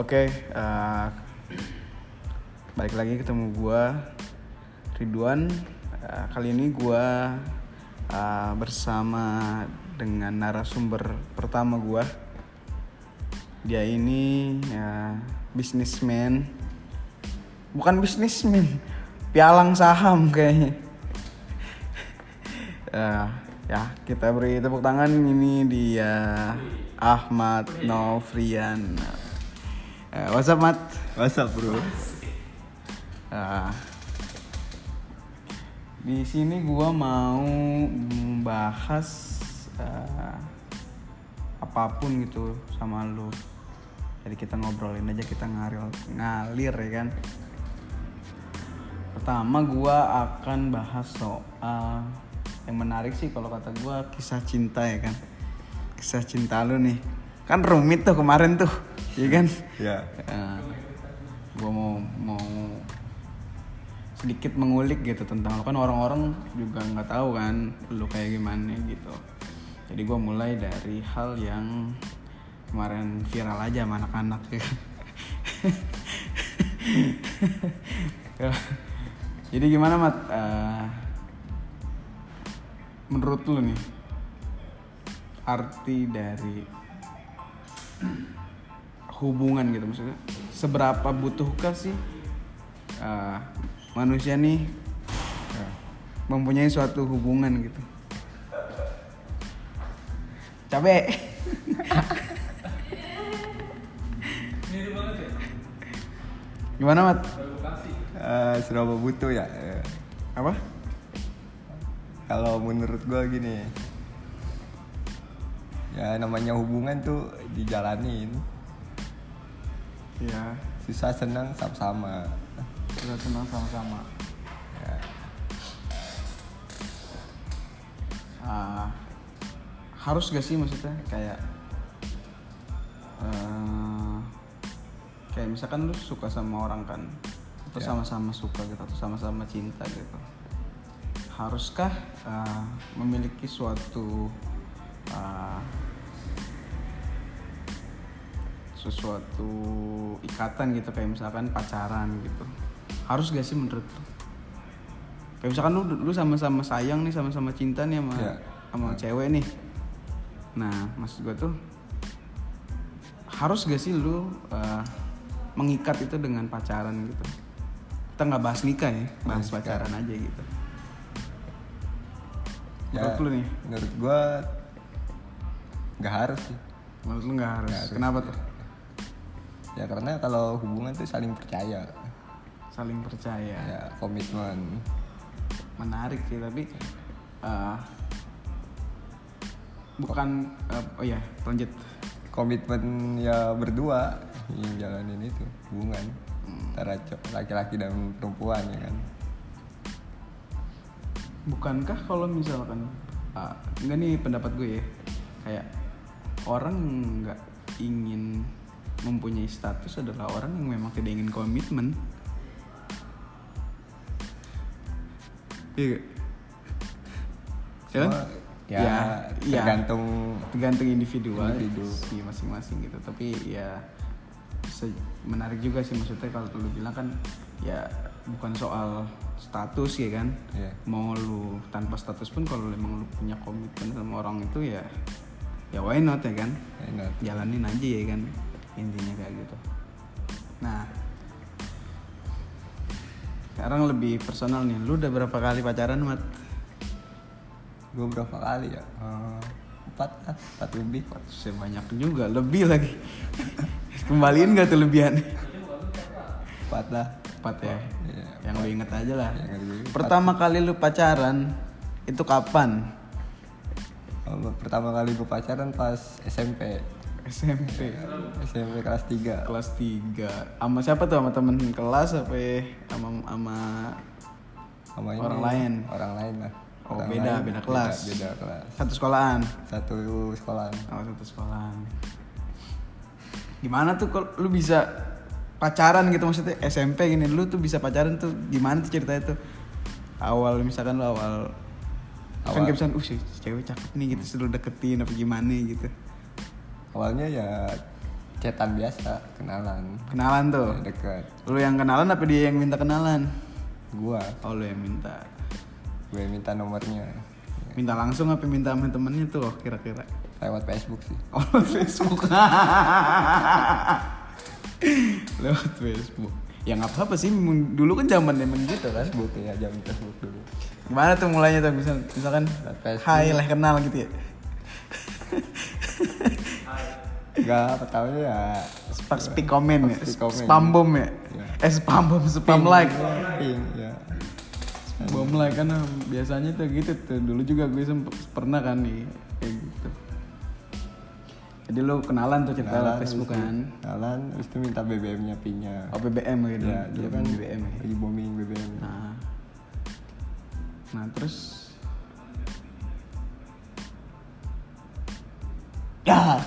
Oke, eh, balik lagi ketemu gua Ridwan. Eh, kali ini gua eh, bersama dengan narasumber pertama gua. Dia ini ya, bisnismen, bukan bisnismen, pialang saham kayaknya. Eh, ya kita beri tepuk tangan ini dia Ahmad Novrian. Eh, what's up, Mat? What's up bro? Ah, di sini gua mau membahas ah, apa pun gitu sama lu. Jadi kita ngobrolin aja kita ngalir ngalir ya kan. Pertama gua akan bahas soal yang menarik sih kalau kata gua kisah cinta ya kan. Kisah cinta lu nih. Kan rumit tuh kemarin tuh, ya kan? Ya. gue mau mau sedikit mengulik gitu tentang lo kan orang-orang juga nggak tahu kan lo kayak gimana gitu jadi gue mulai dari hal yang kemarin viral aja sama anak-anak ya. jadi gimana mat Eh, menurut lu nih arti dari hubungan gitu maksudnya seberapa butuhkah sih uh, manusia nih uh, mempunyai suatu hubungan gitu capek gimana mat Eh, seberapa butuh ya? Eh, apa kalau menurut gua gini. Ya namanya hubungan tuh dijalanin. Ya Susah senang sama-sama. kita senang sama-sama Ya. Ah, harus gak sih maksudnya kayak eh, kayak misalkan lu suka sama orang kan atau Ya. sama-sama suka gitu atau sama-sama cinta gitu haruskah eh, memiliki suatu eh, sesuatu ikatan gitu kayak misalkan pacaran gitu harus gak sih menurut lu kayak misalkan lu lu sama-sama sayang nih sama-sama cinta nih sama Ya. sama cewek nih nah maksud gue tuh harus gak sih lu uh, mengikat itu dengan pacaran gitu kita nggak bahas nikah ya bahas Nikah. pacaran aja gitu Ya, menurut lu nih Menurut gua nggak harus sih. menurut lu nggak harus Nggak harus. kenapa tuh Ya karena kalau hubungan tuh saling percaya. saling percaya Ya komitmen. menarik sih tapi uh, bukan uh, oh ya lanjut Komitmen ya berdua yang jalanin itu hubungan antara co- laki-laki dan perempuan ya kan. bukankah kalau misalkan ah, enggak nih pendapat gue ya kayak orang nggak ingin mempunyai status adalah orang yang memang tidak ingin komitmen iya ya kan? Cuma, ya, iya. tergantung tergantung individual Individu. sih masing-masing gitu tapi ya menarik juga sih maksudnya kalau lu bilang kan ya bukan soal status ya kan ya. mau lu tanpa status pun kalau emang lu punya komitmen sama orang itu ya ya why not ya kan enak. jalanin aja ya kan intinya kayak gitu. Nah sekarang lebih personal nih. Lu udah berapa kali pacaran mat? Gue berapa kali ya? Eh, empat lah, empat lebih. sebanyak juga lebih lagi. Kembaliin gak tuh lebihan? Empat lah. empat ya? Iya, yang lu inget aja lah. Yang pertama kali lu pacaran itu kapan? Pertama kali gue pacaran pas SMP. SMP SMP kelas 3 kelas 3 sama siapa tuh sama temen kelas apa sama sama sama ini, Orang lain? Orang lain lah. Oh, Orang beda, lain, beda kelas. Beda, kelas. satu sekolahan Satu sekolah. oh satu sekolahan gimana tuh kalau lu bisa pacaran gitu maksudnya SMP gini lu tuh bisa pacaran tuh gimana tuh ceritanya tuh awal misalkan lu awal, kan Awal. kayak misalkan uh cewek cakep nih gitu sudah deketin apa gimana gitu Awalnya ya cetan biasa kenalan Kenalan tuh. Ya, deket Lu yang kenalan apa dia yang minta kenalan? gua Oh lu yang minta. gue minta nomornya Minta langsung apa minta sama temennya tuh kira-kira? lewat Facebook sih Oh lewat Facebook. lewat Facebook. Ya nggak apa-apa sih. Dulu kan zaman emang gitu kan. Facebook ya jam Facebook dulu Gimana tuh mulainya tuh misal, misalkan Facebook. Hai leh kenal gitu ya. Enggak, pertama ya Spak speak comment ya. Spam bomb ya. Iya. Eh spam bomb, spam like. ping ya Bom like kan biasanya tuh gitu tuh. Dulu juga gue pernah kan nih kayak gitu. Jadi lu kenalan tuh cerita lewat Facebook kan. kenalan terus itu minta BBM-nya pinnya Oh BBM gitu. ya dia kan BBM ya. lagi booming BBM Nah. Nah, terus Ya.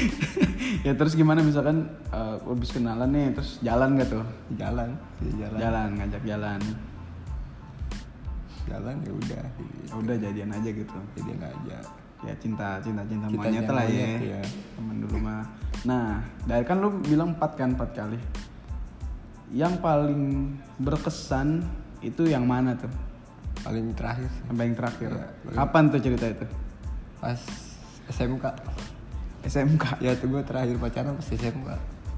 ya terus gimana misalkan eh, habis kenalan nih terus jalan gak tuh? jalan dia jalan Jalan, ngajak jalan. jalan ya udah Ya udah jadian aja gitu. jadi aja Ya cinta, cinta, cinta Cinta monyet lah ya. ya. Temen dulu mah. Nah, dari kan lu bilang empat kan empat kali. Yang paling berkesan itu yang mana tuh? paling terakhir sih Sampai yang terakhir. Iya, paling- Kapan tuh cerita itu? pas SMK SMK. ya tuh gue terakhir pacaran pas SMK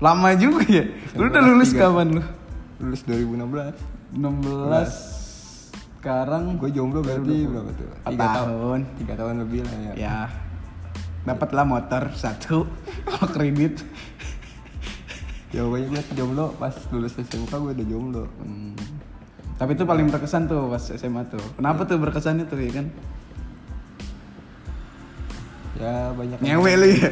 Lama juga ya. Lu udah lulus tiga. kapan lu? lulus 2016 16 sekarang gue jomblo berarti berapa tuh tiga tahun tiga tahun lebih lah ya Ya. Dapatlah motor satu kalau kredit. ya pokoknya gue jomblo pas lulus SMK gue udah jomblo Hmm. Tapi itu paling berkesan tuh pas SMA tuh. Kenapa tuh berkesannya tuh ya kan? Ya banyak Ngewe lu ya.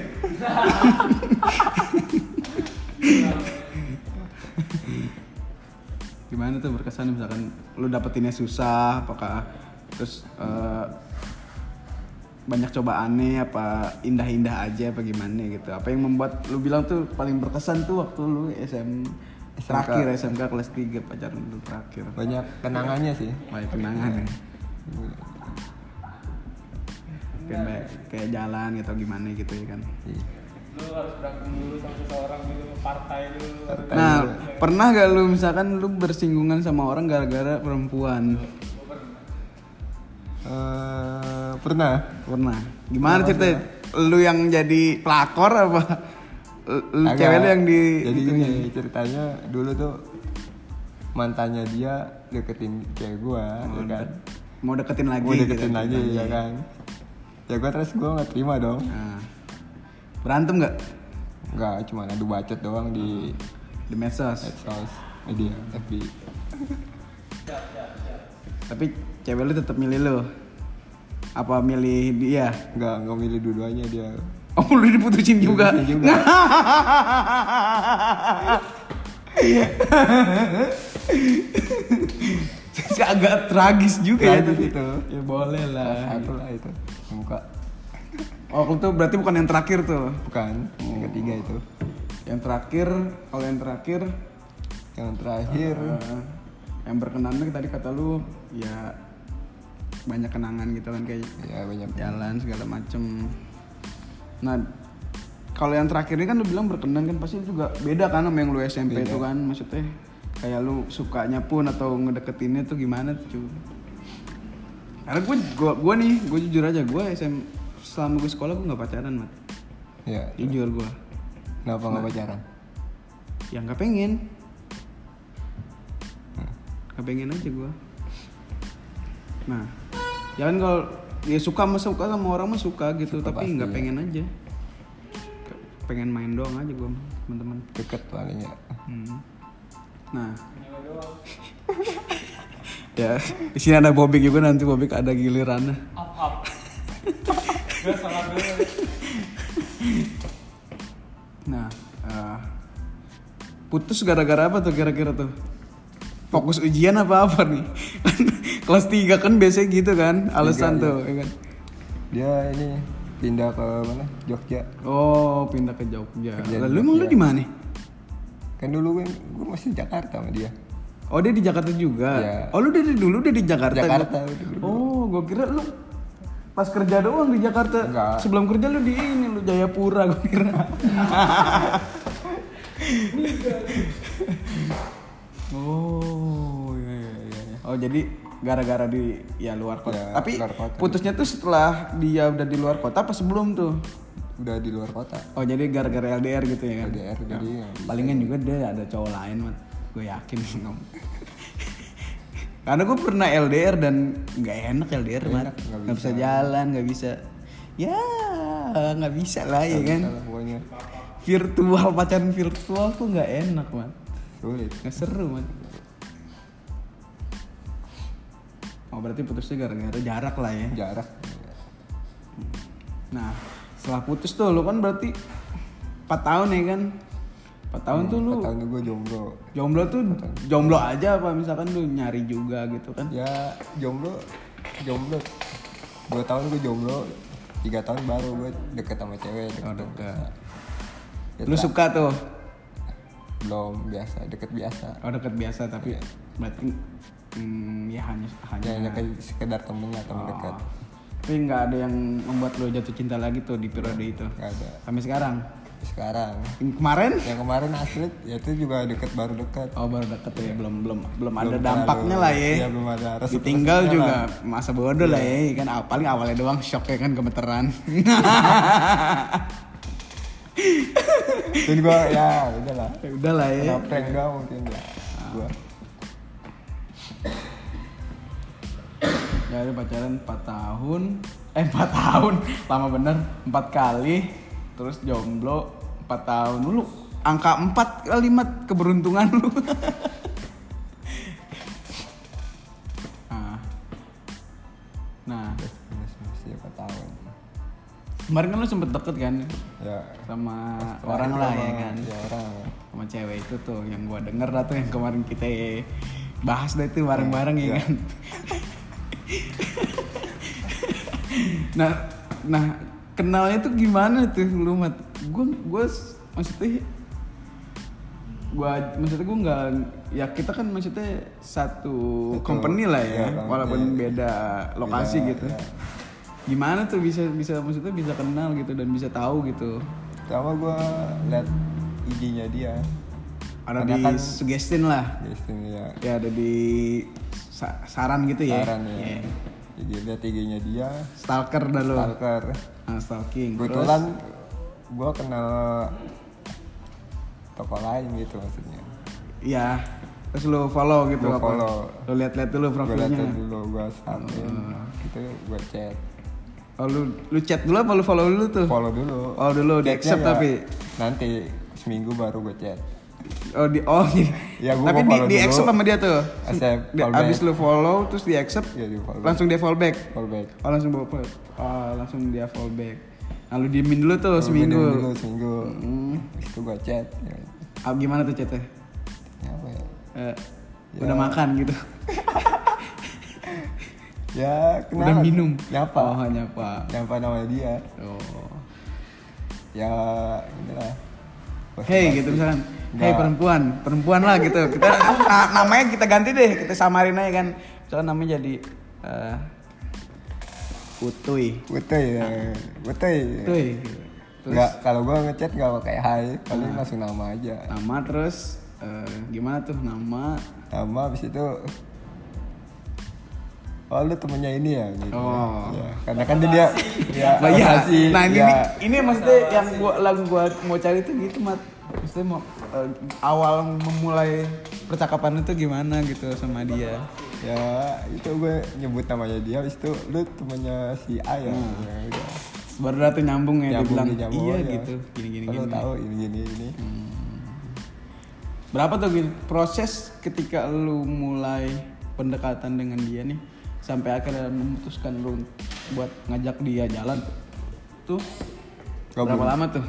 Gimana tuh berkesan misalkan lu dapetinnya susah, apakah terus eh, banyak cobaannya apa indah-indah aja apa gimana gitu. Apa yang membuat lu bilang tuh paling berkesan tuh waktu lu SM terakhir SMK kelas 3 pacaran lu terakhir. banyak kenangannya sih Banyak kenangan ya. Kayak, kayak jalan atau gimana gitu ya kan. Iya. lu harus berantem dulu sama seseorang gitu partai dulu Nah, dulu. pernah gak lu misalkan lu bersinggungan sama orang gara-gara perempuan? Eh, pernah Pernah. Gimana ceritanya? Lu yang jadi pelakor apa? Lu Agak. cewek lu yang di jadi gini ceritanya dulu tuh mantannya dia deketin cewek gua ya kan mau deketin lagi mau deketin gitu, lagi ya kan ya gua terus gua nggak terima dong Nah. Berantem gak? nggak cuma adu bacot doang di Di medsos. medsos media FB Tapi cewek lu tetap milih lu. Apa milih dia? nggak nggak milih dua-duanya dia Oh, lu diputusin juga. Diputusin juga. agak tragis juga ya tapi- itu. Ya boleh lah. satu lah itu muka Oh, itu berarti bukan yang terakhir tuh. bukan yang ketiga itu Yang terakhir, kalau yang terakhir yang terakhir eh, yang berkenan tuh tadi kata lu ya banyak kenangan gitu kan kayak ya banyak jalan segala macem. Nah, kalau yang terakhir ini kan lu bilang berkenan kan pasti juga beda kan sama yang lu SMP Beda. itu kan maksudnya kayak lu sukanya pun atau ngedeketinnya tuh gimana tuh? Karena gue gua, gua nih, gue jujur aja gue SM selama gue sekolah gue nggak pacaran mat. ya Jujur gue, kenapa nggak pacaran ya nggak pengen, nggak pengen aja gue. Nah, ya kan kalau ya suka sama suka sama orang mah suka gitu, Suka tapi nggak ya. pengen aja. Pengen main doang aja gue teman-teman. deket paling ya Hmm. Nah. ya, di sini ada Bobik juga nanti Bobik ada gilirannya. up up gue salah dulu Nah, eh, putus gara-gara apa tuh kira-kira tuh? Fokus ujian apa apa nih? Kelas 3 kan biasanya gitu kan, alasan Tiga, tuh, ya kan? dia ini pindah ke mana Jogja Oh, pindah ke Jogja. Kerja Lalu emang lu Jogja. di mana? kan dulu gue gue masih di Jakarta sama dia Oh, dia di Jakarta juga. Iya. Oh, lu dari dulu dia di Jakarta. Jakarta, dulu. Oh, gua kira lu Pas kerja doang di Jakarta. Enggak. Sebelum kerja lu di ini lu Jayapura gue kira. oh iya iya iya. Oh jadi gara-gara di ya luar kota. Ya, Tapi luar kota. putusnya tuh setelah dia udah di luar kota apa sebelum tuh? udah di luar kota Oh jadi gara-gara LDR gitu ya kan? LDR jadi Ya. nggak bisa. Palingan juga dia ada cowok lain mat. Gue yakin Karena gue pernah LDR dan nggak enak LDR mat. enak, nggak Nggak bisa bisa. jalan, nggak bisa. Ya nggak bisa lah ya kan. Pokoknya Virtual pacaran virtual tuh nggak enak mat. sulit Nggak seru mat. Oh berarti putusnya gara-gara jarak lah ya. jarak Nah, setelah putus tuh lu kan berarti 4 tahun ya kan? 4 tahun tuh lu tahun gue jomblo jomblo tuh jomblo aja apa misalkan lu nyari juga gitu kan? ya jomblo jomblo dua tahun gue jomblo tiga tahun baru gue deket sama cewek deket Oh, deket. Ya, Lu suka tuh? belum biasa deket biasa Oh deket biasa tapi berarti hmm, ya hanya hanya ya kayak sekedar temennya temen Oh. dekat Tapi nggak ada yang membuat lu jatuh cinta lagi tuh di periode itu nggak ada sampai sekarang. Sekarang Yang kemarin? yang kemarin asli ya itu juga deket baru deket Oh baru deket ya belum belum belum ada Belum dampaknya terlalu- lah ya. iya, belum ada rasa Ditinggal juga lah. masa bodoh lah ya kan ah, paling awalnya doang shock ya kan gemeteran. dan gue ya udah lah Ya udah lah ya. kenapa enggak mungkin ya gue Ya udah pacaran 4 tahun Eh 4 tahun Lama bener 4 kali Terus jomblo 4 tahun. Dulu Angka 4 kalimat keberuntungan lu. Nah. Nah masih masih apa tahun. Kemarin kan lu sempet deket kan? Ya. Sama orang lah ya kan? ya orang. Sama cewek itu tuh Yang gua denger lah tuh Yang kemarin kita bahas dah itu bareng-bareng ya Iya. kan? Nah nah kenalnya tuh gimana tuh lu mat? Gue gue maksudnya gua maksudnya gue nggak ya kita kan maksudnya satu Satu, company lah ya, company. walaupun beda lokasi Beda, gitu. iya. gimana tuh bisa bisa maksudnya bisa kenal gitu dan bisa tahu gitu? Pertama gue liat IG-nya dia. Ada Karena di kan- suggestin lah. Sini ya ya ada di sa- saran gitu ya? Saran ya Iya. jadi liat IG-nya dia. Stalker dah lo stalker stalking kebetulan gue kenal toko lain gitu maksudnya Iya. Terus lu follow gitu Gua apa? follow. Lu lihat-lihat dulu gue liat profilnya. dulu gue stalkin Oh. gitu gue chat Oh lu lu chat dulu apa lu follow dulu tuh? follow dulu Oh, dulu, di accept tapi? nanti seminggu baru gue chat Oh di oh gitu. Ya, gua Tapi di, di accept sama dia tuh. Accept, abis lu follow terus di accept ya di follow langsung dia follow back. follow back Oh langsung bawa oh, langsung dia follow back. Nah, lu diemin dulu tuh Gua seminggu. dulu seminggu Hmm. Itu gue chat ya, Ah, gimana tuh chatnya? ya apa ya Eh, Ya. Udah makan gitu. ya kenal Udah minum. nyapa Oh, nyapa. nyapa nama dia Oh. ya inilah Hey gitu misalkan. Nggak. perempuan, perempuan lah gitu. Kita na- namanya kita ganti deh, kita samarin aja kan. Misalkan namanya jadi eh Utuy. Utuy ya Utuy Utuy. Terus Nggak, kalau gue ngechat nggak pakai hai, paling langsung nama aja. nama terus eh, gimana tuh nama? Nama habis itu Oh lu temennya ini ya gitu. Oh. Ya, karena kan dia ya Nah, masih nah ini ya, ini maksudnya yang gua lagu gua mau cari tuh gitu mat. Maksudnya mau eh, awal memulai percakapan itu gimana gitu sama dia. ya itu gue nyebut namanya dia habis itu lu temennya si A ya. Hmm. Ya, udah. Baru tuh nyambung ya dia Nyambung, bilang dia nyambung iya aja. gitu gini gini Kalau gini. tahu ini gini ini. Berapa tuh proses ketika lu mulai pendekatan dengan dia nih sampai akhirnya memutuskan lu buat ngajak dia jalan tuh Gak berapa belum, lama tuh?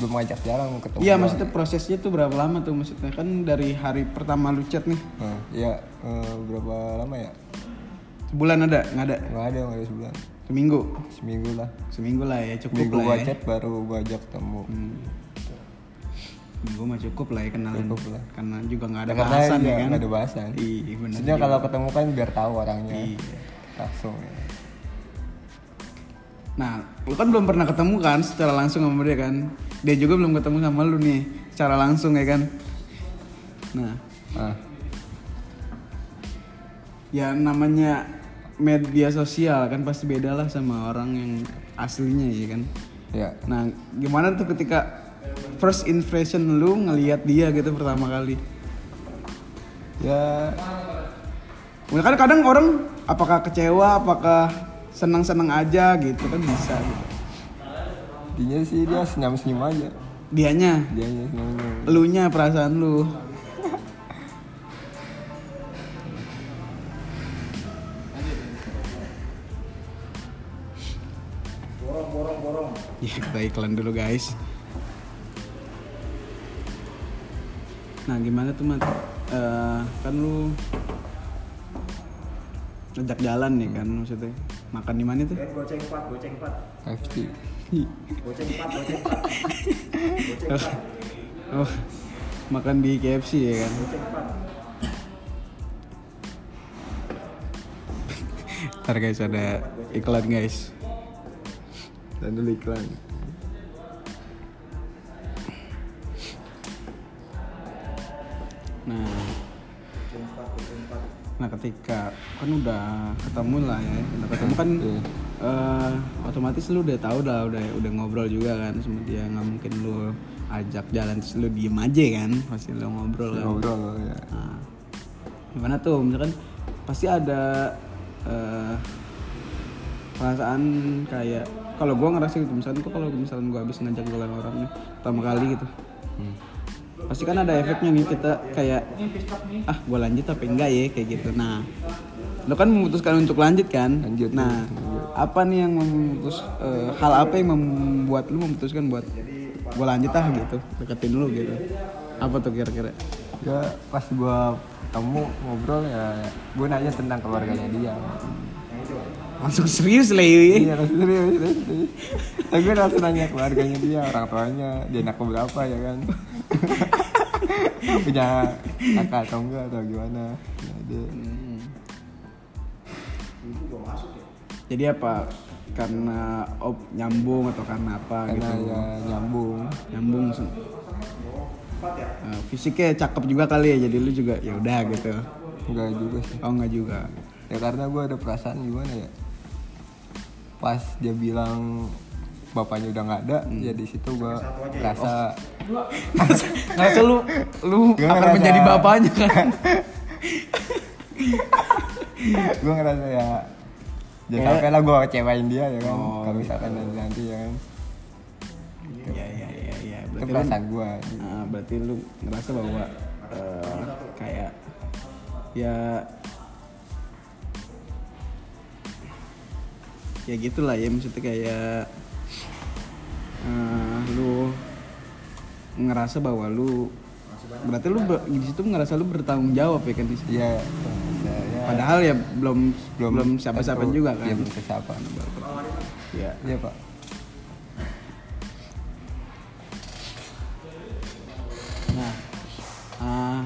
Belum ngajak jalan ketemu. Iya maksudnya prosesnya tuh berapa lama tuh maksudnya kan dari hari pertama lu chat nih Nah, iya eh, berapa lama ya? sebulan ada nggak ada Nggak ada nggak ada sebulan. seminggu Seminggu lah. seminggu lah ya cukup Minggu lah gua ya. chat baru gua ajak ketemu. Hmm. Minggu mah cukup lah ya kenalan Cukup lah. karena juga nggak ada Ya, bahasan ya kan. nggak ada bahasan. Iya benar. Maksudnya kalau ketemu kan biar tahu orangnya Iya. langsung. Ya. Nah, lu kan belum pernah ketemu kan secara langsung sama dia kan. Dia juga belum ketemu sama lu nih secara langsung ya kan. Nah, ah ya namanya media sosial kan pasti beda lah sama orang yang aslinya ya kan. ya Nah, gimana tuh ketika first impression lu ngelihat dia gitu pertama kali? ya kan kadang orang apakah kecewa, apakah senang-senang aja gitu kan bisa gitu. Intinya sih dia senyum senyum aja Dianya, dia senyum senyum elunya perasaan lu. Ya kita iklan dulu guys. Nah gimana tuh mat? Eh, kan lu ngajak jalan nih kan maksudnya makan di mana tuh? Goceng 4, goceng 4. FT Goceng 4, goceng 4. Oh, makan di KFC ya kan? Goceng 4. Ntar guys ada iklan guys. dan dulu iklan Nah, nah ketika kan udah ketemu lah ya, udah ketemu kan Iya. Eh, otomatis lu udah tahu dah, udah udah ngobrol juga kan sama dia. Nggak mungkin lu ajak jalan terus lu diem aja kan, pasti lu ngobrol kan. ngobrol ya Nah, gimana tuh? Misalkan pasti ada eh, perasaan kayak kalau gua ngerasa gitu misalkan tuh kalau misalkan gua habis ngajak jalan orang nih pertama kali gitu. Hmm. pasti kan ada efeknya nih kita kayak ah gua lanjut tapi enggak ya? Kayak gitu. Nah lo kan memutuskan untuk lanjut kan? Lanjut, nah apa nih yang memutus eh, hal apa yang membuat lu memutuskan buat gua lanjut ah gitu? Deketin lu gitu. Apa tuh kira-kira? Ya pas gua ketemu ngobrol ya gua nanya tentang keluarganya dia. Langsung serius lah ya iya langsung serius serius, serius. Tapi gue langsung nanya keluarganya dia orang tuanya dia anak berapa ya kan? Punya kakak atau enggak atau gimana? Ya, dia jadi apa? Karena op nyambung atau karena apa karena gitu? ya nyambung. Nyambung Eh, fisiknya cakep juga kali ya jadi lu juga ya udah gitu. Enggak juga sih. Oh enggak juga. Ya karena gue ada perasaan gimana ya? Pas dia bilang bapaknya udah nggak ada ya di situ gue rasa ngerasa lu lu Gua akan ngerasa- menjadi bapaknya. Kan gue ngerasa ya jangan Kayak- sampai lah gue kecewain dia ya kan? Oh, kalau misalkan nanti nanti ya kan? Iya iya iya iya. Itu perasaan gue Ah, berarti lu ngerasa bahwa eh, kayak ya ya gitulah ya maksudnya kayak eh, lu ngerasa bahwa lu berarti lu ber- di situ ngerasa lu bertanggung jawab ya kan di situ. ya, ya, ya Padahal ya belum belum, siapa-siapa tentu. juga kan. Belum siapa Ya. iya pak Nah, ah,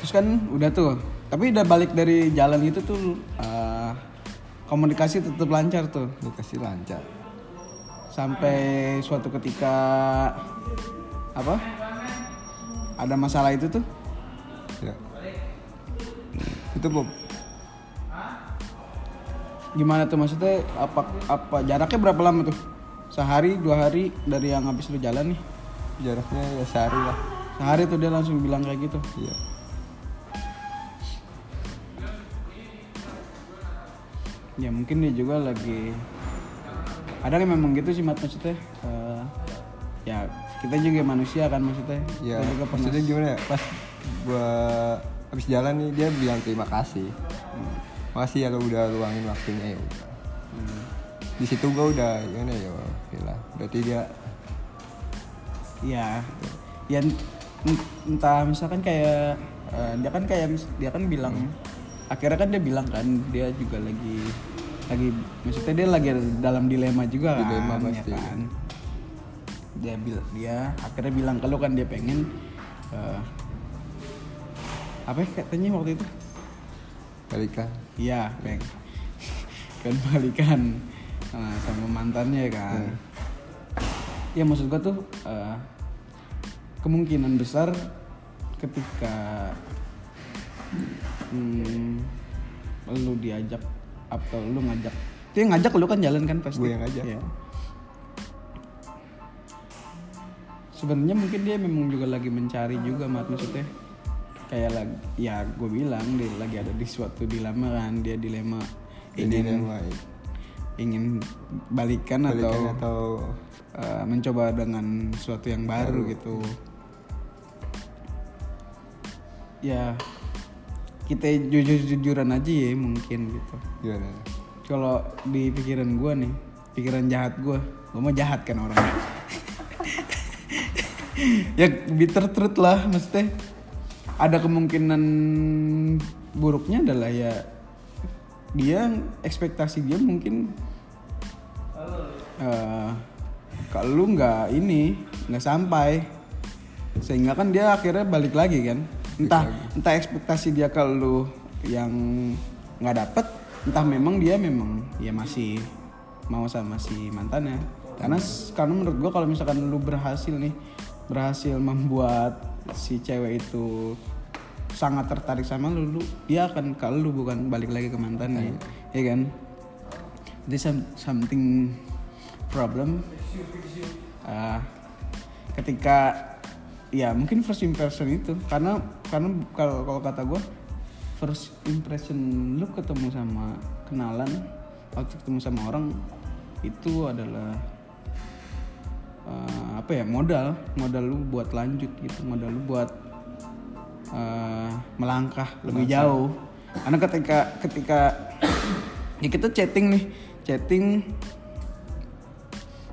terus kan udah tuh, tapi udah balik dari jalan itu tuh ah, komunikasi tetap lancar tuh dikasih lancar sampai suatu ketika apa? Ada masalah itu tuh? Ya itu Bob Gimana tuh maksudnya? Apa apa jaraknya berapa lama tuh? Sehari, dua hari dari yang habis lu jalan nih? jaraknya ya sehari lah Sehari tuh dia langsung bilang kayak gitu. iya Ya mungkin dia juga lagi ada yang memang gitu sih mat maksudnya Eh, ya kita juga manusia kan maksudnya ya kita juga pernah maksudnya gimana ya pas gua habis jalan nih dia bilang terima kasih makasih ya lo udah luangin waktunya ya udah Hmm. di situ gua udah gimana ya oke lah berarti dia Iya. Ya ent- entah misalkan kayak eh, dia kan kayak dia kan bilang akhirnya kan dia bilang kan dia juga lagi lagi maksudnya dia lagi dalam dilema juga kan, Dilema ya pasti. kan. Dia bil dia akhirnya bilang kalau kan dia pengen eh, apa ya katanya waktu itu? balikan Iya, peng. kan balikan nah, sama mantannya kan ya maksud gua tuh eh, kemungkinan besar ketika hmm, lu diajak atau lu ngajak yang ngajak lu kan jalan kan pasti Gua yang ngajak. Iya. sebenarnya mungkin dia memang juga lagi mencari juga mat maksudnya kayak lagi ya gue bilang dia lagi ada di suatu dilema kan dia dilema ingin dilema, ingin balikan, atau, balikan atau uh, mencoba dengan sesuatu yang baru, gitu. Ya kita jujur-jujuran aja ya mungkin gitu. Gimana kalau di pikiran gue nih pikiran jahat gue gue mau jahat kan orang ya bitter truth lah mesti ada kemungkinan buruknya adalah ya dia ekspektasi dia mungkin eh kalau lu nggak ini nggak sampai. Sehingga kan dia akhirnya balik lagi kan. Entah entah ekspektasi dia kalau lu yang nggak dapet entah memang dia memang ya masih mau sama si mantannya. Karena karena menurut gua kalau misalkan lu berhasil nih berhasil membuat si cewek itu sangat tertarik sama lu, lu dia akan kalau lu bukan balik lagi ke mantannya ya kan? Itu some- something problem. Ah, ketika ya mungkin first impression itu karena karena kalau kalau kata gue first impression lu ketemu sama kenalan waktu ketemu sama orang itu adalah eh, apa ya modal modal lu buat lanjut gitu modal lu buat eh, melangkah lebih jauh. Karena ketika ketika ya kita chatting nih chatting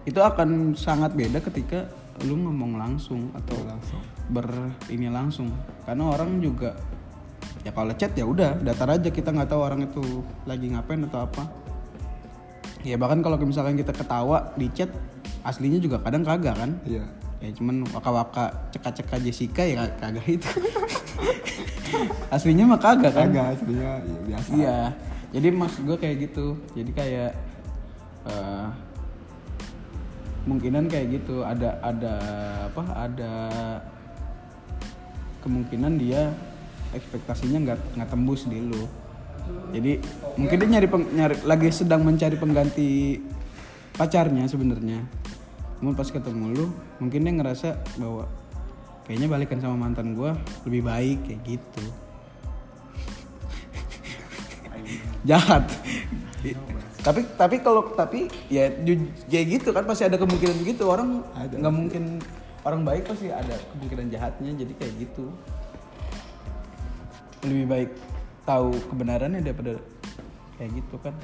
itu akan sangat beda ketika lu ngomong langsung atau langsung. ber ini langsung. Karena orang juga ya kalau chat ya udah datar aja kita nggak tahu orang itu lagi ngapain atau apa. Ya bahkan kalau misalkan kita ketawa di chat aslinya juga kadang kagak kan? Iya. Ya cuman waka-waka ceka-ceka Jessica ya kagak itu aslinya mah kagak kan agak aslinya ya, biasa Iya, jadi maksud gue kayak gitu. Jadi kayak eh, kemungkinan kayak gitu. Ada ada apa? Ada kemungkinan dia ekspektasinya nggak nggak tembus di lu. Jadi mungkin dia nyari, peng- nyari lagi sedang mencari pengganti pacarnya sebenarnya. Namun pas ketemu lu, mungkin dia ngerasa bahwa kayaknya balikan sama mantan gua lebih baik kayak gitu. Jahat. Tapi tapi kalau tapi ya kayak gitu kan pasti ada kemungkinan gitu. Orang nggak mungkin orang baik pasti ada kemungkinan jahatnya jadi kayak gitu. Lebih baik tahu kebenarannya daripada kayak gitu kan.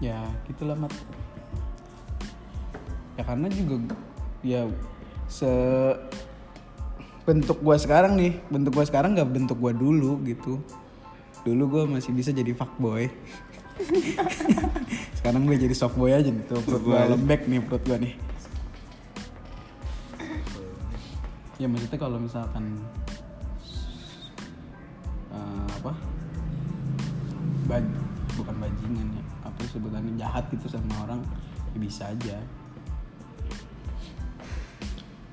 Ya gitulah mat. Ya karena juga ya se bentuk gua sekarang nih bentuk gua sekarang nggak bentuk gua dulu gitu. Dulu gua masih bisa jadi fuckboy. Sekarang gue jadi softboy aja nih tuh perut gua lembek nih perut gua nih. Ya maksudnya kalau misalkan eh, apa? Baj bukan bajingan ya apa sebutannya jahat gitu sama orang ya bisa aja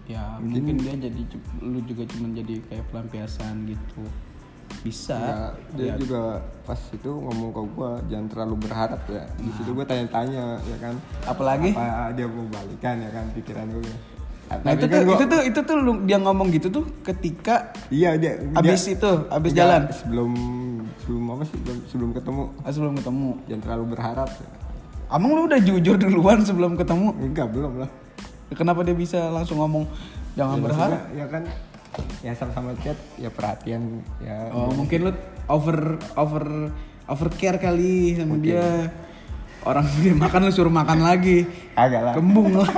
ya mungkin, dia jadi lu juga cuma jadi kayak pelampiasan gitu. Bisa. Ya, dia Ya, juga pas itu ngomong ke gua jangan terlalu berharap ya. Di situ gua tanya-tanya ya kan. apalagi? Apa dia mau balikan ya kan pikiran gua. nah itu tuh itu tuh itu tuh lu- dia ngomong gitu tuh ketika Iya dia abis dia- itu abis Enggak, jalan? sebelum sebelum apa sih sebelum, sebelum ketemu. Ah, sebelum ketemu. Jangan terlalu berharap Amang lu udah jujur duluan sebelum ketemu? Enggak belum lah kenapa dia bisa langsung ngomong jangan Ya, berharap ya kan ya sama-sama chat ya perhatian ya Oh mungkin lu over over over care kali sama dia. Orang dia makan lu suruh makan lagi. agak lah Kembung lah.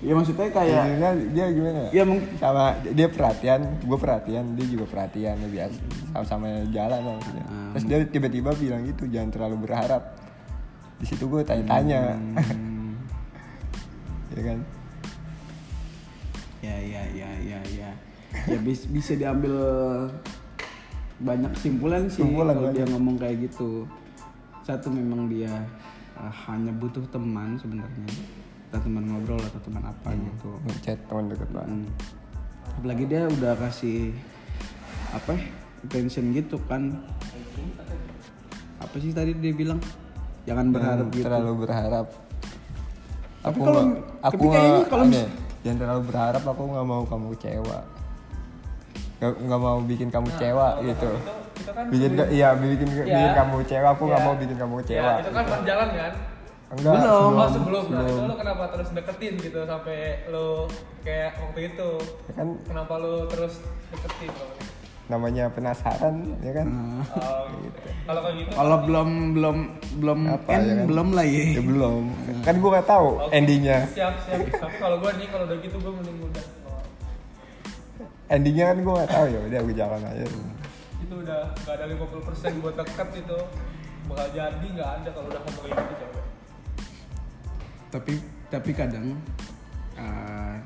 ya maksudnya kayak Maksudnya dia gimana ya? ya mungkin sama dia perhatian gue perhatian dia juga perhatian ya biasa sama-sama jalan maksudnya Hmm. terus dia tiba-tiba bilang gitu jangan terlalu berharap di situ gue tanya-tanya hmm, ya kan? Ya ya ya ya ya. Ya bis- bisa diambil banyak kesimpulan sih kalau dia ngomong kayak gitu. Satu memang dia uh, hanya butuh teman sebenarnya. Atau teman ngobrol atau teman apa gitu. Ngechat teman deket banget Hmm. apalagi dia udah kasih apa ya, attention gitu kan. Apa sih tadi dia bilang? Jangan berharap Jangan gitu. terlalu berharap Tapi aku kalau- nggak- tapi aku kayaknya nggak- kalau mis- jangan terlalu berharap aku nggak mau kamu kecewa. Nggak mau bikin kamu kecewa gitu. itu, itu kan bikin sebelum- iya bikin Ya. bikin kamu kecewa. Aku nggak Ya. mau bikin kamu kecewa. Ya, itu kan pas jalan kan? Enggak Belum. oh sebelum. Nah itu lo kenapa terus deketin gitu sampai lo kayak waktu itu? Ya kan kenapa lo terus deketin? lo namanya penasaran ya kan? Oh, gitu. kalau kayak gitu? Kalau belum belum belum Apa, end ya kan? belum lah ya ya belum. Kan gua nggak tahu Oke, endingnya. siap siap. Tapi kalau gue nih kalau udah gitu gue mending udah. Oh, endingnya kan gua nggak tahu ya udah aku jalan aja. Itu udah nggak ada 50% buat deket itu. Bakal jadi nggak ada kalau udah ngomong kayak gitu cewek tapi tapi kadang uh,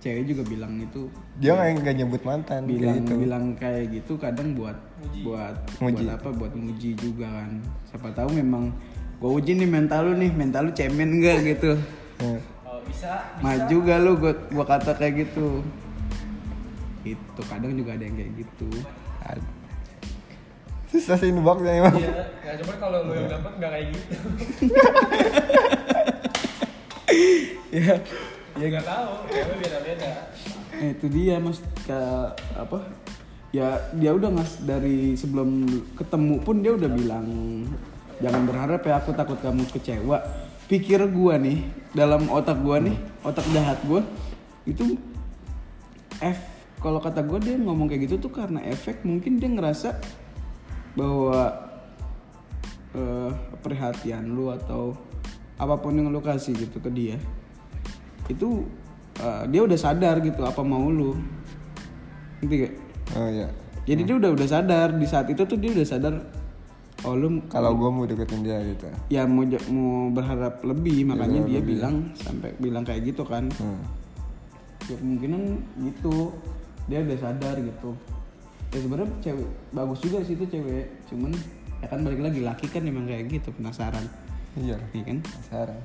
cewek juga bilang itu dia nggak nggak nyebut mantan kayak bilang gitu. bilang kayak gitu kadang buat Muji. buat Muji. buat apa? Buat muji juga kan. Siapa tahu memang gua uji nih mental lu nih mental lu cemen enggak gitu? Ya. oh, bisa. Maju gak lu gua, gua kata kayak gitu. Itu kadang juga ada yang kayak gitu. Susah sih nebaknya emang. Iya, ya cuman kalau lo yang dapet nggak kayak gitu. ya Ya nggak tahu, cewek beda-beda. Eh, itu dia mas. Ke apa? Ya dia udah ngas dari sebelum ketemu pun dia udah bilang jangan berharap ya aku takut kamu kecewa. Pikir gua nih dalam otak gua nih otak jahat gua itu F kalau kata gua dia ngomong kayak gitu tuh karena efek mungkin dia ngerasa bahwa eh, perhatian lu atau apa pun yang lu kasih gitu ke dia itu eh, dia udah sadar gitu apa mau lu. Ngerti gak? oh ya jadi dia udah udah sadar di saat itu tuh dia udah sadar oh lu kalau gua mau deketin dia gitu. Ya mau mau berharap lebih makanya berharap dia lebih. bilang sampai bilang kayak gitu kan. Hmm. ya kemungkinan gitu. Dia udah sadar gitu. Ya sebenarnya cewek bagus juga sih itu cewek. Cuman ya kan balik lagi laki kan emang kayak gitu penasaran. Iya. Iya kan? Penasaran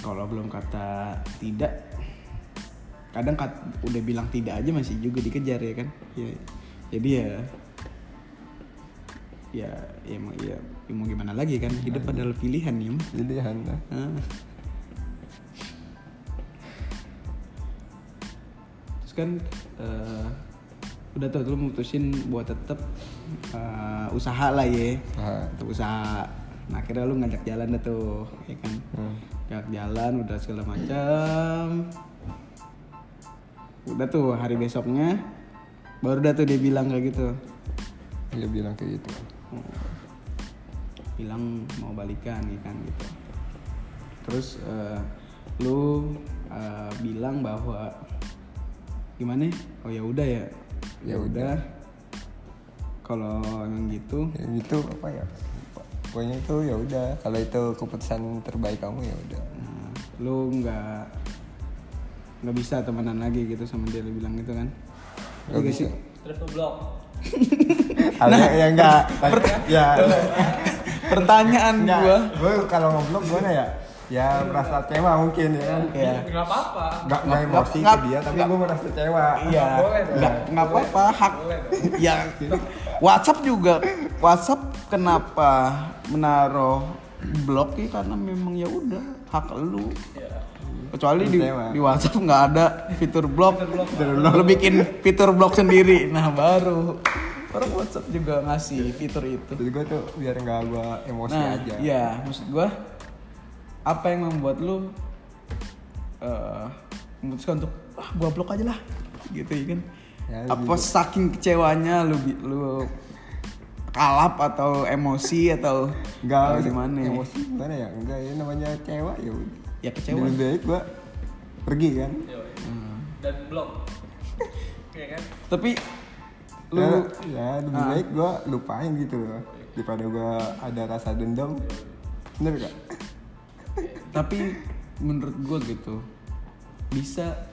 kalau belum kata tidak kadang kat, udah bilang tidak aja masih juga dikejar ya kan? Ya, jadi ya ya ya mau ya, ya mau gimana lagi kan? Hidup adalah pilihan ya pilihan lah. Ah. terus kan eh, udah tuh lu mutusin buat tetap eh, usaha lah ya. Ah, tetap usaha nah akhirnya lu ngajak jalan dah tuh ya kan? Hmm. ngajak jalan udah segala macam. Udah tuh hari besoknya baru dah tuh dia bilang kayak gitu. Dia bilang kayak gitu. Bilang mau balikan ya kan gitu. Terus eh, lu eh, bilang bahwa gimana oh ya udah ya? Ya Ya udah. kalau emang gitu? Ya gitu apa ya pokoknya itu ya udah kalau itu keputusan terbaik kamu ya udah. Nah, lu nggak nggak bisa temenan lagi gitu sama dia lu bilang gitu kan? Nggak Iya gak bisa. sih? Terus blok. ada Nah, yang enggak ya. Pertanyaan enggak gua. Gue kalau ngobrol gimana ya? Ya merasa kecewa mungkin ya. Kan ya Nggak apa-apa. nggak nggak emosi nggak- ke dia tapi nggak- gue merasa kecewa. Iya, nggak nggak apa-apa hak. Boleh dong. Ya, WhatsApp juga WhatsApp kenapa menaruh blok ya karena memang ya udah hak lu. Kecuali di, di WhatsApp nggak ada fitur blok, lu bikin fitur blok sendiri. Nah baru orang WhatsApp juga ngasih fitur itu. jadi gue tuh biar nggak gue emosi Nah, aja iya, maksud gua apa yang membuat lu eh memutuskan untuk ah gua blok aja lah gitu ya kan? Ya, apa saking kecewanya lu bi- lu kalap atau emosi atau nggak atau gimana? emosi gimana ya enggak ya namanya kecewa ya udah Ya kecewa. lebih baik gue pergi kan. Hmm. Dan blok. Iya kan? Tapi lu ya, ya lebih Ah. baik gue lupain gitu loh daripada gue ada rasa dendam bener gak tapi menurut gua gitu bisa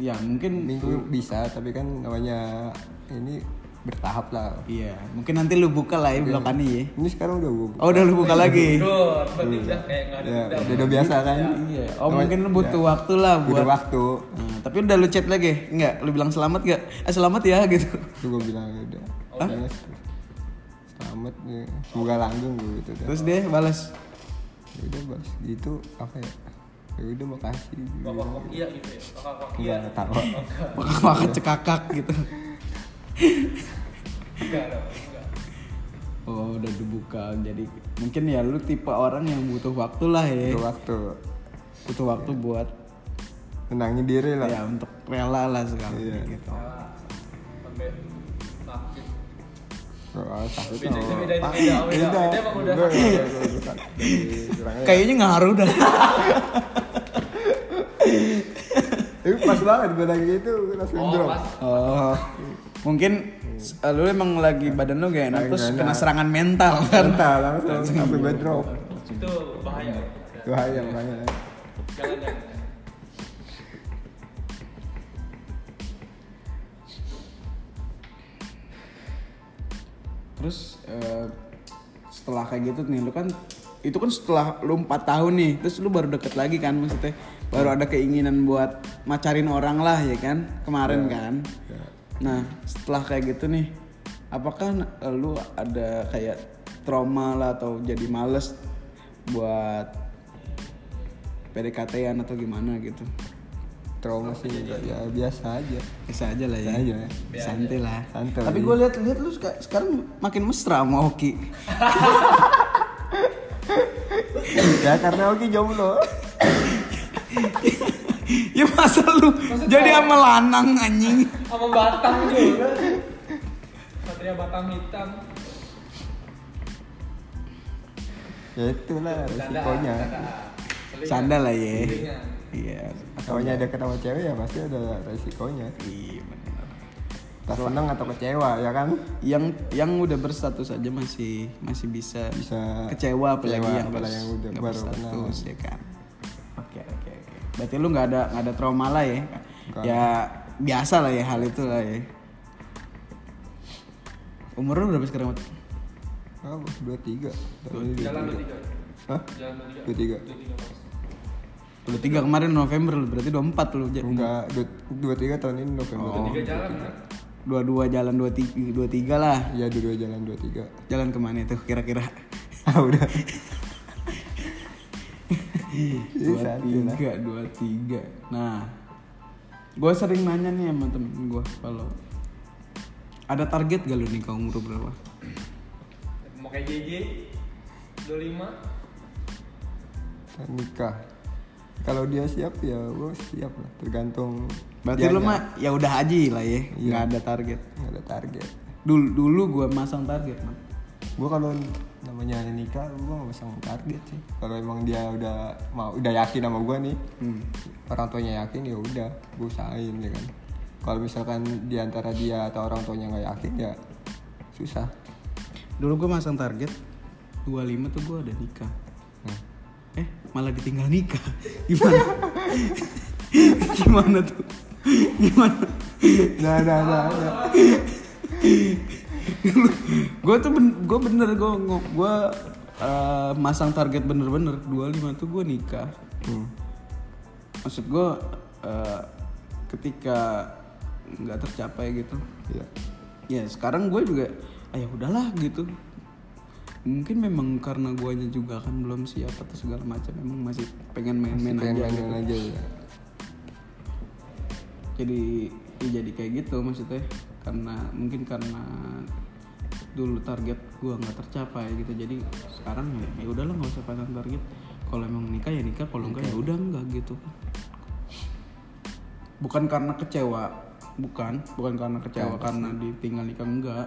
ya mungkin minggu bisa tapi kan namanya ini bertahap lah. Iya mungkin nanti lu buka lah ya belokan ini ya. ini sekarang udah gue oh udah lu buka lagi? Berarti udah kayak nggak ada ya udah, udah biasa kan? iya. Oh Namanya- mungkin lu butuh ya, waktu lah butuh buat waktu. Nah, tapi udah lu chat lagi enggak? Lu bilang selamat gak eh selamat ya gitu. Itu gue bilang udah. Kayaknya selamat ya. Semoga langgeng gitu dah terus dia balas ya udah bas gitu apa ya ya udah makasih. Wak, iya gitu ya. Wak, iya tahu makan makan cekakak gitu. Enggak oh udah dibuka. Jadi mungkin ya lu tipe orang yang butuh waktu lah ya. Butuh waktu. Butuh waktu buat tenangin diri lah. Ya untuk rela lah sekarang Iya. gitu. Ya, sampai sakit Beda- kayaknya ngaruh dah. Tapi pas banget gue lagi itu langsung oh drop. oh. Mungkin eh, lu emang lagi badan lu gak enak terus kena serangan mental kan? Mental langsung sampai gue drop. itu bahaya. Bahaya jangan jangan terus eh, setelah kayak gitu nih lu kan itu kan setelah lu 4 tahun nih terus lu baru deket lagi kan maksudnya baru ada keinginan buat macarin orang lah ya kan kemarin kan Ya. nah setelah kayak gitu nih apakah lu ada kayak trauma lah atau jadi males buat PDKT-an atau gimana gitu Trauma sih ya biasa aja. bisa aja lah ya Biasa aja. santai lah Santai. tapi gue lihat lihat lu seka- sekarang makin mesra sama Oki ya karena Oki jomblo. ya masa lu jadi sama lanang anjing sama batang juga satria batang hitam Ya itulah resikonya. canda lah ya iya Namanya ada ketemu cewek ya pasti ada resikonya. iya benar Tak seneng atau kecewa ya kan? yang yang udah berstatus aja masih masih bisa Bisa kecewa apalagi kecewa, yang, apalagi yang udah baru berstatus ya kan oke oke oke berarti lu nggak ada nggak ada trauma lah ya Nggak. ya biasa lah ya hal itu lah ya umur lu berapa sekarang? Oh, dua tiga. dua tiga Hah? jalan dua tiga Dua tiga. dua tiga Dua tiga kemarin November lu berarti dua empat lu Ja- Enggak, dua, dua tiga tahun ini November. Oh. tiga jalan kan dua dua jalan dua tiga dua tiga lah Iya dua dua jalan dua tiga. jalan ke mana itu kira-kira Ah udah. dua santai lah. tiga dua tiga nah gue sering nanya nih sama temen gue kalau ada target gak lu nikah umur berapa mau kayak JJ 25 Nikah. Kalau dia siap ya gue siap lah. Tergantung. berarti dianya. mah ya udah aja lah ya Iya. nggak ada target Nggak ada target. dulu dulu gue masang target man Gue kalau namanya nikah gue gak pasang target sih. Kalau emang dia udah mau udah yakin sama gue nih, hmm. orang tuanya yakin ya udah gue usahain ya kan. Kalau misalkan di antara dia atau orang tuanya nggak yakin ya susah. dulu gue masang target 25 tuh gue udah nikah malah ditinggal nikah. Gimana? Gimana tuh? Gimana? Nah, nah, nah, nah. gue tuh ben, gue bener gue gue uh, masang target bener-bener. 25 tuh gue nikah. Hmm. maksud gue uh, ketika nggak tercapai gitu. Iya. ya sekarang gue juga ah ya udahlah gitu mungkin memang karena guanya juga kan belum siap atau segala macam memang masih pengen main-main aja gitu. aja ya. jadi ya jadi kayak gitu maksudnya. Karena mungkin karena dulu target gua nggak tercapai gitu. Jadi sekarang ya ya udahlah nggak usah pasang target. Kalau emang nikah ya nikah. Kalau enggak ya udah enggak gitu. Bukan karena kecewa bukan. Bukan karena kecewa karena ditinggal nikah enggak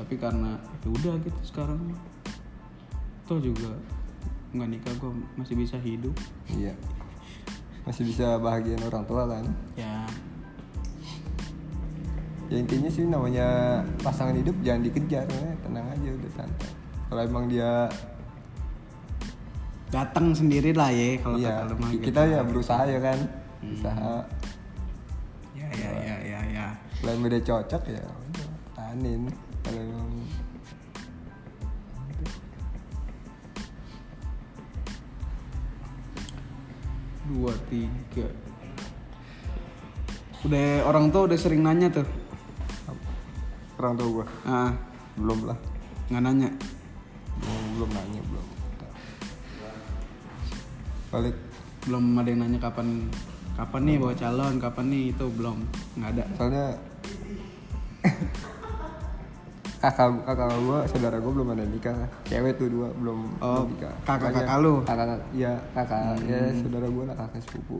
tapi karena ya udah gitu sekarang toh juga nggak nikah gua masih bisa hidup Iya. Masih bisa bahagiain orang tua kan. ya Ya intinya sih namanya pasangan hidup jangan dikejar, ya. tenang aja udah santai. Kalau emang dia datang sendiri lah ya kalau iya, kata lu mah kita gitu. ya berusaha ya kan. Usaha Kalau emang udah cocok ya udah tahanin. Kalau emang dua tiga. Udah orang tua udah sering nanya tuh. Orang tua gua? Ah. Belum lah. nggak nanya? Belum, belum nanya belum. Balik. Belum ada yang nanya kapan kapan nih bawa calon kapan nih itu belum. Nggak ada. Soalnya kakak kakak gua saudara gua belum ada nikah. Cewek tuh dua belum Oh, belum nikah. kakak-kakak Makanya- lu? kakak iya kakak ya saudara gua lah kakak sepupu.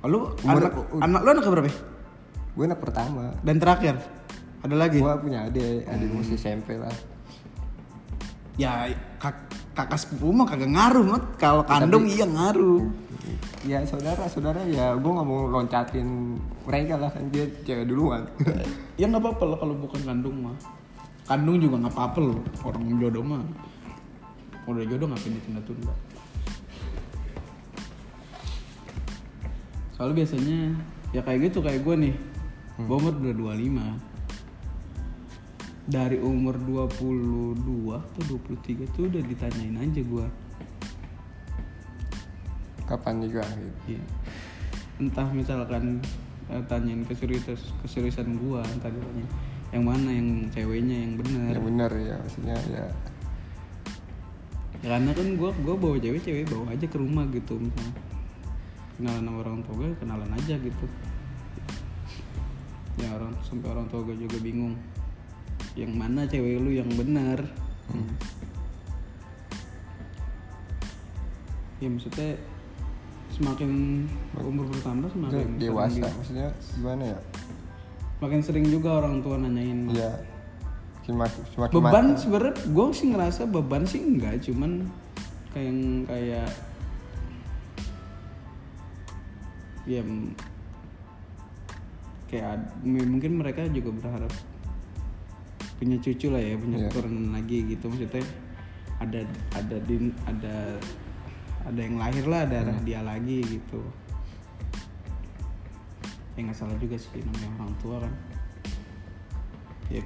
Oh, lu Umur- anak anak lu anak berapa? Gue anak pertama. Dan terakhir? Ada lagi? Gua punya adik adik gua masih SMP lah. Ya kak- kakak sepupu mah kagak ngaruh mat. Kalau kandung iya ngaruh. Ya saudara saudara ya gua nggak mau loncatin mereka lah kan. Dia cewek duluan. Ya nggak apa-apa lah kalau bukan kandung mah kandung juga nggak apa-apa loh orang jodoh mah. Udah jodoh ngapain ditunda-tunda? Soalnya biasanya ya kayak gitu kayak gue nih. Gue umur udah 25 dari umur 22 atau 23 tuh udah ditanyain aja gue kapan nikah gitu Iya. Entah misalkan eh, tanyain keseriusan keseriusan gua, entah ditanya yang mana yang ceweknya yang bener. yang bener ya maksudnya ya Ya, karena kan gua gua bawa cewek cewek bawa aja ke rumah gitu misalnya. Kenalan sama orang tua gue, kenalan aja gitu. Ya orang sampai orang tua gue juga bingung. Yang mana cewek lu yang bener? Hmm. Ya maksudnya semakin umur bertambah semakin dewasa maksudnya gimana ya makin sering juga orang tua nanyain Iya. Semakin, semakin beban sebenarnya gue sih ngerasa beban sih enggak cuman kayak kayak ya kayak mungkin mereka juga berharap punya cucu lah ya punya Iya. keturunan lagi gitu maksudnya ada ada din ada ada yang lahir lah darah Hmm. dia lagi gitu ya nggak salah juga sih namanya orang tua kan ya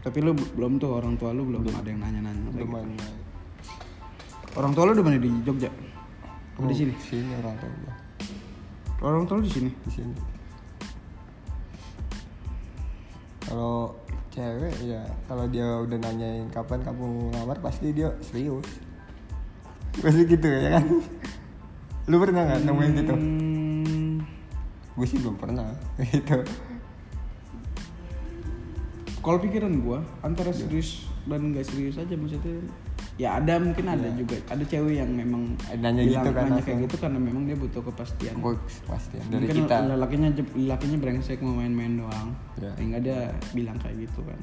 tapi lu belum tuh orang tua lu belum, ada yang nanya-nanya Belum gitu. ada. orang tua lu di mana di Jogja apa di Oh, sini Sini orang tua gua. orang tua lu di sini Di sini. Kalau cewek ya kalau dia udah nanyain kapan kamu ngelamar pasti dia serius. Pasti gitu ya kan? Lu pernah nggak nemuin gitu? Gue sih belum pernah gitu. kalau pikiran gua antara serius dan nggak serius aja maksudnya ya ada mungkin ada juga. Ada cewek yang memang Iya. Nanya bilang- gitu kan nanya kayak gitu karena memang dia butuh kepastian. Gue pasti dari mungkin kita. lelakinya lelakinya brengsek mau main-main doang. Ya. sehingga dia bilang kayak gitu kan.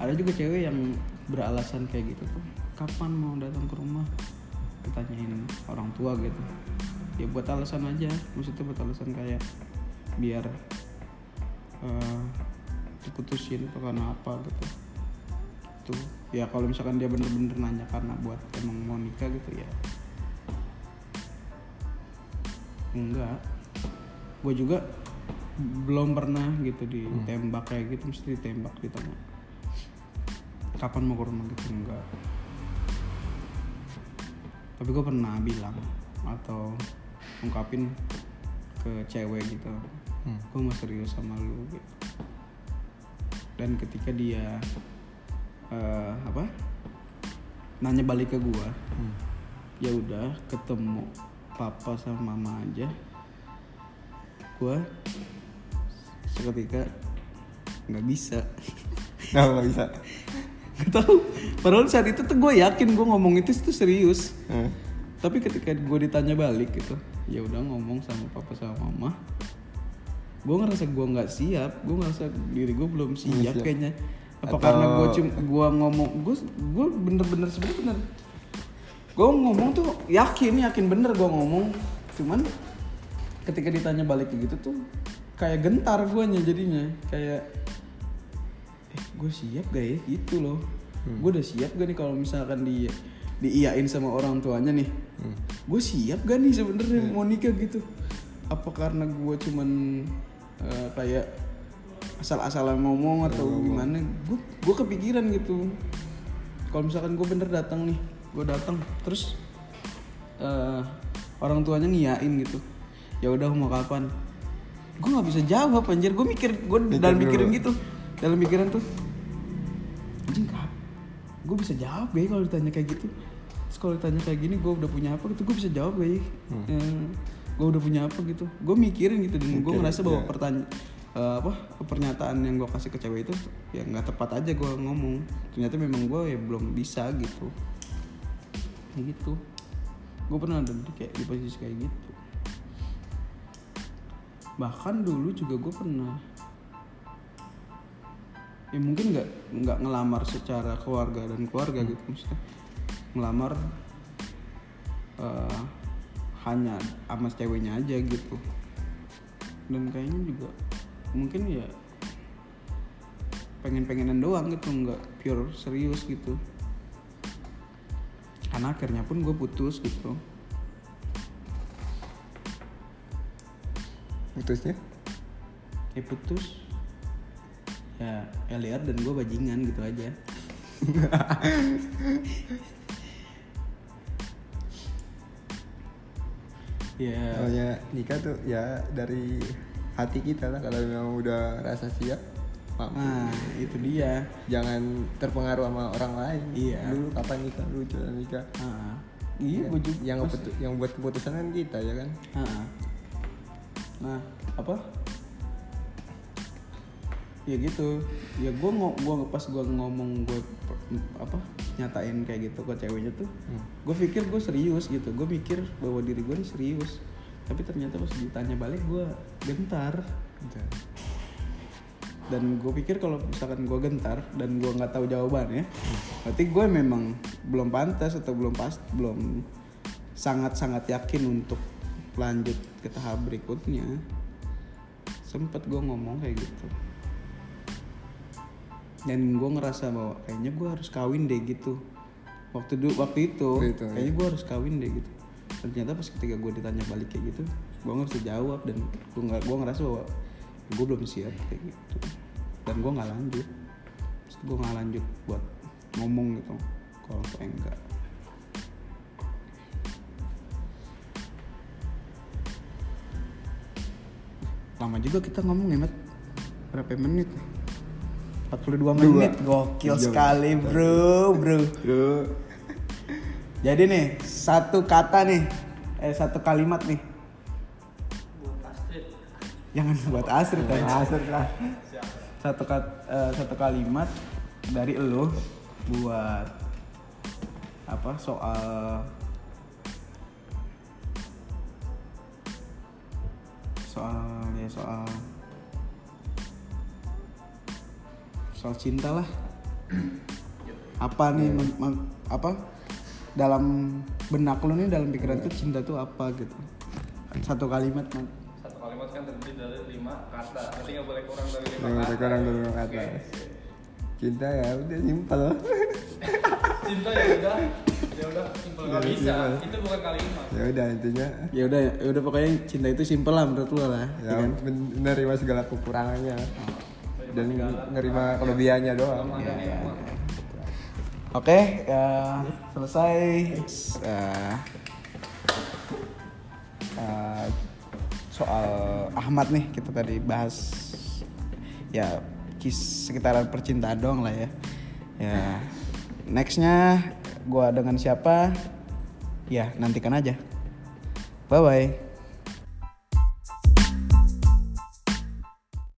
Ada juga cewek yang beralasan kayak gitu. Tuh kapan mau datang ke rumah? Ditanyain orang tua gitu ya buat alasan aja. Maksudnya buat alasan kayak biar eh, diputusin atau karena apa gitu. Tuh ya kalau misalkan dia bener-bener nanya karena buat emang mau nikah gitu ya. Enggak. Gue juga belum pernah gitu ditembak kayak gitu. Mesti ditembak ditanya kapan mau ke rumah gitu? Enggak. Tapi gue pernah bilang atau ungkapin ke cewek gitu Hmm. gue mau serius sama lu gitu dan ketika dia eh, apa nanya balik ke gua Hmm. ya udah ketemu papa sama mama aja gua seketika nggak bisa nggak bisa. nggak tahu padahal saat itu tuh gue yakin gue ngomong itu tuh serius Hmm. tapi ketika gue ditanya balik gitu ya udah ngomong sama papa sama mama. Gue ngerasa gue nggak siap gue ngerasa diri gue belum siap siap. kayaknya. Apa Atau- karena gue cum gue ngomong gue gue bener-bener sebenarnya bener gue ngomong tuh yakin yakin bener gue ngomong. Cuman ketika ditanya balik kayak gitu tuh kayak gentar guanya jadinya. Kayak eh gue siap gak ya? Gitu loh. Gue udah siap gak nih kalau misalkan di diiyain sama orang tuanya nih. Hmm. gue siap gak nih sebenarnya mau nikah gitu? Apa karena gue cuman eh, kayak asal-asalan ngomong atau gimana? Gue gue kepikiran gitu. Kalau misalkan gue bener datang nih gue datang terus eh, orang tuanya ngiyain gitu. Ya udah mau kapan? Gue nggak bisa jawab anjir. Gue mikir gue dalam mikirin gitu. Dalam pikiran tuh anjing gue bisa jawab ya kalau ditanya kayak gitu. Terus kalau ditanya kayak gini gue udah punya apa gitu gue bisa jawab ya gue udah punya apa gitu. Gue mikirin gitu dan gue ngerasa bahwa ya. pertanyaan apa pernyataan yang gue kasih ke cewek itu ya nggak tepat aja gue ngomong. Ternyata memang gue ya belum bisa gitu. Kayak gitu. Gue pernah ada di kayak di posisi kayak gitu. Bahkan dulu juga gue pernah ya mungkin nggak nggak ngelamar secara keluarga dan keluarga gitu maksudnya. Ngelamar eh, hanya sama ceweknya aja gitu. Dan kayaknya juga mungkin ya pengen-pengenan doang gitu nggak pure serius gitu. Karena akhirnya pun gue putus gitu. Putusnya? Ya putus ya lihat dan gue bajingan gitu aja. Ya. Soalnya nikah tuh ya dari hati kita lah kalau memang udah rasa siap mampu. nah itu dia. Jangan terpengaruh sama orang lain. Iya. dulu kapan nikah dulu jangan nikah Ah, iya gue juga yang yang buat keputusan kan kita ya kan? Ah. Nah, apa? Ya gitu. Ya gue ngo gua pas gue ngomong gue apa nyatain kayak gitu ke ceweknya tuh, Hmm. gue pikir gue serius gitu. Gue mikir bahwa diri gue nih serius. Tapi ternyata pas ditanya balik gue gentar. Dan gue pikir kalau misalkan gue gentar dan gue nggak tahu jawabannya, berarti gue memang belum pantas atau belum pas, belum sangat-sangat yakin untuk lanjut ke tahap berikutnya. Sempet gue ngomong kayak gitu. Dan gue ngerasa bahwa kayaknya gue harus kawin deh gitu. Waktu dulu waktu itu, Waktu itu, kayaknya gue harus kawin deh gitu. Dan ternyata pas ketika gue ditanya balik kayak gitu, gue nggak bisa jawab dan gue nggak gue ngerasa bahwa gue belum siap kayak gitu. Dan gue nggak lanjut. Gue nggak lanjut buat ngomong gitu. Kalau kayak enggak. Lama juga kita ngomong ya, Mat. Berapa menit? 42 menit. Gokil Jam. sekali, Bro, Bro. Jadi nih, satu kata nih, eh satu kalimat nih. Jangan buat Astrid kan. asal lah Satu kat, eh, satu kalimat dari elu buat apa soal soal ya soal soal cinta lah apa nih men- men- apa dalam benak lu nih dalam pikiran tuh cinta tuh apa gitu satu kalimat man. Satu kalimat kan terdiri dari lima kata. Berarti nggak boleh kurang dari lima kata. ada orang dulu kata cinta ya udah simpel Cinta ya udah, ya udah simpel nggak Ya, bisa. simpel. Itu bukan kalimat. ya udah intinya ya udah ya udah pokoknya cinta itu simpel lah menurut lu lah ya ya kan? men- menerima segala kekurangannya dan menerima kelebihannya doang nikmat. Oke, ya, selesai. Eh, eh, soal Ahmad nih kita tadi bahas ya kis sekitaran percintaan doang lah ya. Ya, nextnya gua dengan siapa? Ya nantikan aja. Bye bye.